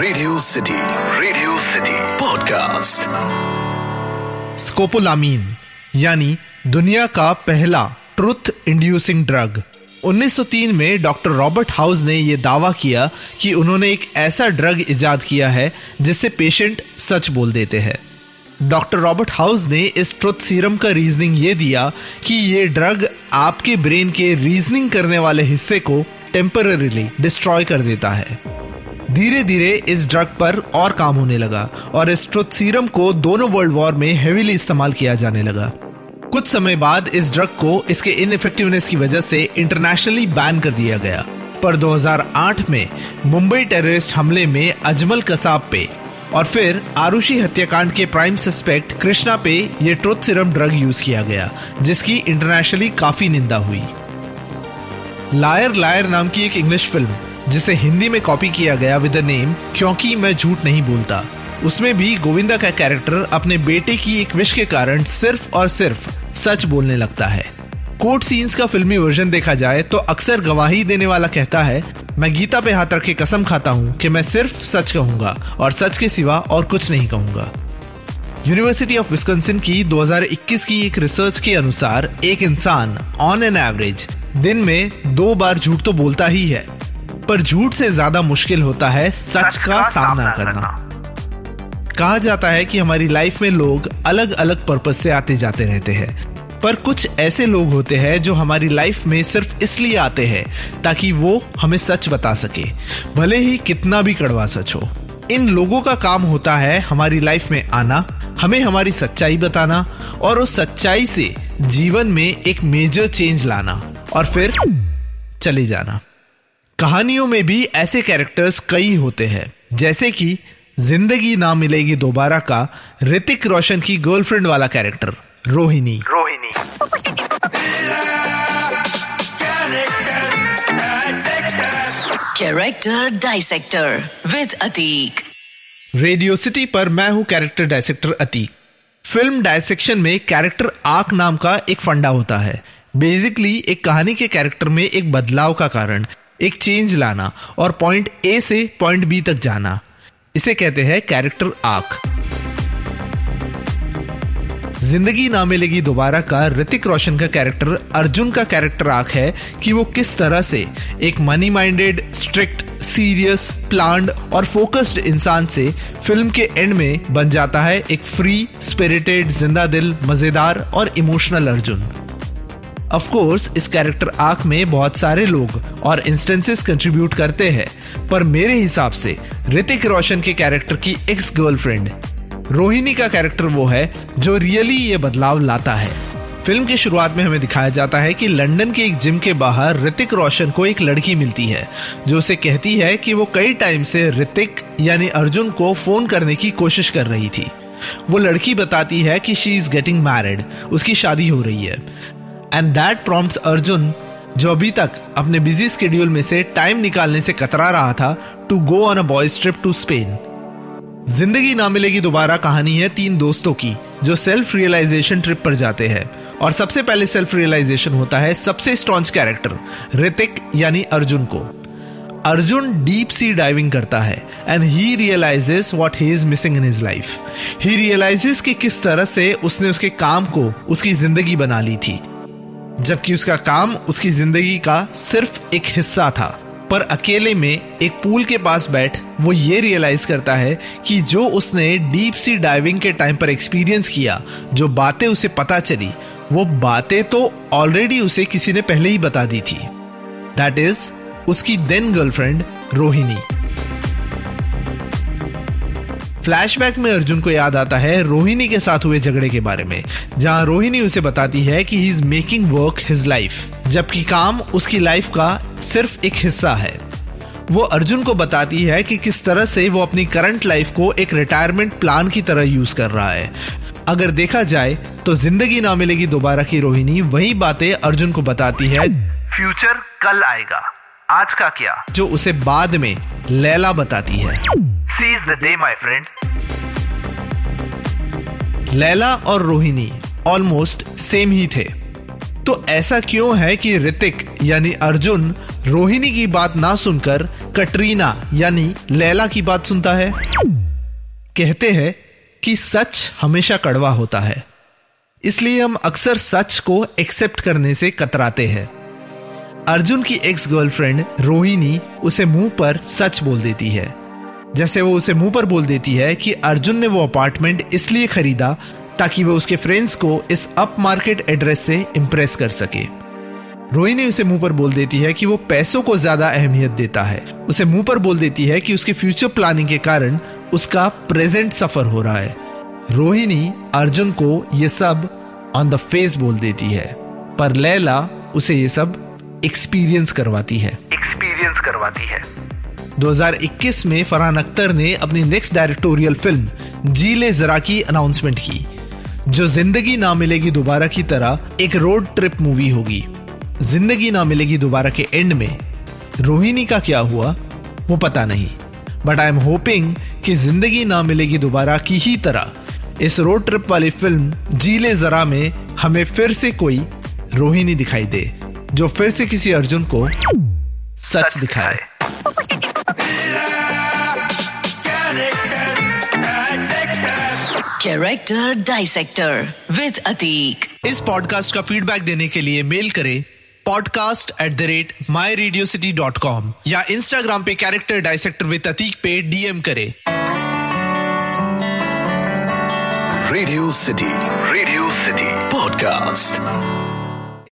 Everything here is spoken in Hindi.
Radio city radio city podcast scopolamine यानी दुनिया का पहला ट्रुथ इंड्यूसिंग ड्रग 1903 में डॉक्टर रॉबर्ट हाउस ने यह दावा किया कि उन्होंने एक ऐसा ड्रग इजाद किया है जिससे पेशेंट सच बोल देते हैं। डॉक्टर रॉबर्ट हाउस ने इस ट्रुथ सीरम का रीजनिंग ये दिया कि ये ड्रग आपके ब्रेन के रीजनिंग करने वाले हिस्से को टेम्पररीली डिस्ट्रॉय कर देता है। धीरे धीरे इस ड्रग पर और काम होने लगा और इस ट्रुथ सीरम को दोनों वर्ल्ड वॉर में हेवीली इस्तेमाल किया जाने लगा। कुछ समय बाद इस ड्रग को इसके इनफेक्टिवनेस की वजह से इंटरनेशनली बैन कर दिया गया। पर 2008 में मुंबई टेररिस्ट हमले में अजमल कसाब पे और फिर आरुषि हत्याकांड के प्राइम सस्पेक्ट कृष्णा पे ये ट्रुथ सीरम ड्रग यूज़ किया गया, जिसकी इंटरनेशनली काफ़ी निंदा हुई। लायर लायर नाम की एक इंग्लिश फ़िल्म जिसे हिंदी में कॉपी किया गया विद द नेम क्योंकि मैं झूठ नहीं बोलता। उसमें भी गोविंदा का कैरेक्टर अपने बेटे की एक विश के कारण सिर्फ़ और सिर्फ़ सच बोलने लगता है। कोर्ट सीन्स का फिल्मी वर्जन देखा जाए तो अक्सर गवाही देने वाला कहता है, मैं गीता पे हाथ रख के कसम खाता हूँ कि मैं सिर्फ़ सच कहूँगा और सच के सिवा और कुछ नहीं कहूँगा। यूनिवर्सिटी ऑफ़ विस्कंसिन की 2021 की एक रिसर्च के अनुसार एक इंसान ऑन एन एवरेज दिन में दो बार झूठ तो बोलता ही है। पर झूठ से ज़्यादा मुश्किल होता है सच का सामना करना। कहा जाता है कि हमारी लाइफ में लोग अलग अलग पर्पज से आते जाते रहते हैं। पर कुछ ऐसे लोग होते हैं जो हमारी लाइफ में सिर्फ़ इसलिए आते हैं ताकि वो हमें सच बता सके। भले ही कितना भी कड़वा सच हो। इन लोगों का काम होता है हमारी लाइफ में आना हमें हमारी सच्चाई बताना और उस सच्चाई से जीवन में एक मेजर चेंज लाना और फिर चले जाना। कहानियों में भी ऐसे कैरेक्टर्स कई होते हैं। जैसे कि ज़िंदगी ना मिलेगी दोबारा का ऋतिक रोशन की गर्लफ्रेंड वाला character Rohini. Rohini. Character dissector with Atiq radio city पर मैं हूँ character dissector Atiq film dissection में कैरेक्टर आक नाम का एक फंडा होता है। बेसिकली एक कहानी के कैरेक्टर में एक बदलाव का कारण। एक चेंज लाना और पॉइंट ए से पॉइंट बी तक जाना। इसे कहते हैं कैरेक्टर आक ज़िंदगी ना मिलेगी दोबारा का ऋतिक रोशन का कैरेक्टर अर्जुन का कैरेक्टर आर्क है कि वो किस तरह से एक money minded strict serious planned और फोकस्ड इंसान से फ़िल्म के एंड में बन जाता है एक फ्री स्पिरिटेड ज़िंदा दिल, मज़ेदार और इमोशनल अर्जुन। ऑफ़ कोर्स इस कैरेक्टर आर्क में बहुत सारे लोग और इंस्टेंसेस कंट्रीब्यूट करते हैं, पर मेरे हिसाब से, ऋतिक रोशन के कैरेक्टर की एक्स गर्लफ्रेंड रोहिणी का कैरेक्टर वो है जो रियली ये बदलाव लाता है। फ़िल्म की शुरुआत में हमें दिखाया जाता है कि लंदन के एक जिम के बाहर ऋतिक रोशन को एक लड़की मिलती है, जो उसे कहती है कि वो कई टाइम से ऋतिक यानी अर्जुन को फ़ोन करने की कोशिश कर रही थी। वो लड़की बताती है कि शी इज़ गेटिंग मैरिड उसकी शादी हो रही है। एंड दैट प्रॉम्प्ट अर्जुन जो अभी तक अपने बिज़ी स्केड्यूल में से टाइम निकालने से कतरा रहा था to go on a boys trip to Spain Zindagi Na Milegi दोबारा कहानी है तीन दोस्तों की, जो सेल्फ रियलाइजेशन ट्रिप पर जाते हैं। और सबसे पहले सेल्फ रियलाइजेशन होता है सबसे स्ट्रॉन्च कैरेक्टर ऋतिक यानी अर्जुन को। अर्जुन डीप सी डाइविंग करता है and he realises what he is missing in his life he realises कि किस तरह से उसने उसके काम को, उसकी ज़िंदगी बना ली थी। जबकि उसका काम उसकी ज़िंदगी का सिर्फ़ एक हिस्सा था। पर अकेले में एक पूल के पास बैठ वो ये रियलाइज़ करता है कि जो उसने डीप सी डाइविंग के टाइम पर एक्सपीरियंस किया, जो बातें उसे पता चली, वो बातें तो ऑलरेडी उसे किसी ने पहले ही बता दी थी। दैट इज़ उसकी देन गर्लफ्रेंड रोहिणी। फ्लैशबैक में अर्जुन को याद आता है रोहिणी के साथ हुए झगड़े के बारे में, जहाँ रोहिणी उसे बताती है कि he is making work his life जबकि काम उसकी लाइफ का सिर्फ़ एक हिस्सा है। वो अर्जुन को बताती है कि किस तरह से वो अपनी करंट लाइफ को एक रिटायरमेंट प्लान की तरह यूज़ कर रहा है। अगर देखा जाए तो ज़िंदगी ना मिलेगी दोबारा की रोहिणी, वही बातें अर्जुन को बताती है। फ्यूचर कल आएगा। आज का क्या? जो उसे बाद में लैला बताती है। The day my friend Laila और रोहिणी ऑलमोस्ट सेम ही थे। तो ऐसा क्यों है कि ऋतिक यानी अर्जुन रोहिणी की बात ना सुनकर कटरीना यानी लैला की बात सुनता है? कहते हैं कि सच हमेशा कड़वा होता है। इसलिए हम अक्सर सच को एक्सेप्ट करने से कतराते हैं। अर्जुन की एक्स गर्लफ्रेंड रोहिणी उसे मुँह पर सच बोल देती है। जैसे वो उसे मुँह पर बोल देती है कि अर्जुन ने वो अपार्टमेंट इसलिए खरीदा ताकि वो उसके फ्रेंड्स को इस अप मार्केट एड्रेस से इंप्रेस कर सके। रोहिणी उसे मुँह पर बोल देती है कि वो पैसों को ज़्यादा अहमियत देता है। उसे मुँह पर बोल देती है कि उसके फ्यूचर प्लानिंग के कारण उसका प्रेजेंट सफ़र हो रहा है। रोहिणी अर्जुन को ये सब ऑन द फेस बोल देती है, पर लैला उसे ये सब एक्सपीरियंस करवाती है। एक्सपीरियंस करवाती है। 2021 में फरहान अख्तर ने अपनी नेक्स्ट डायरेक्टोरियल फ़िल्म जीले जरा की अनाउंसमेंट की, जो ज़िंदगी ना मिलेगी दोबारा की तरह एक रोड ट्रिप मूवी होगी। ज़िंदगी ना मिलेगी दोबारा के एंड में। रोहिणी का क्या हुआ, वो पता नहीं। बट आई एम होपिंग कि ज़िंदगी ना मिलेगी दोबारा की ही तरह। इस रोड ट्रिप वाली फ़िल्म जीले जरा में हमें फिर से कोई रोहिणी दिखाई दे, जो फिर से किसी अर्जुन को सच दिखाए। Character डाइसेक्टर विद अतीक इस पॉडकास्ट का फीडबैक देने के लिए मेल करें podcast at the rate my radio city dot com या इंस्टाग्राम पे कैरेक्टर डाइसेक्टर विद अतीक पे डीएम करें। Radio city radio city podcast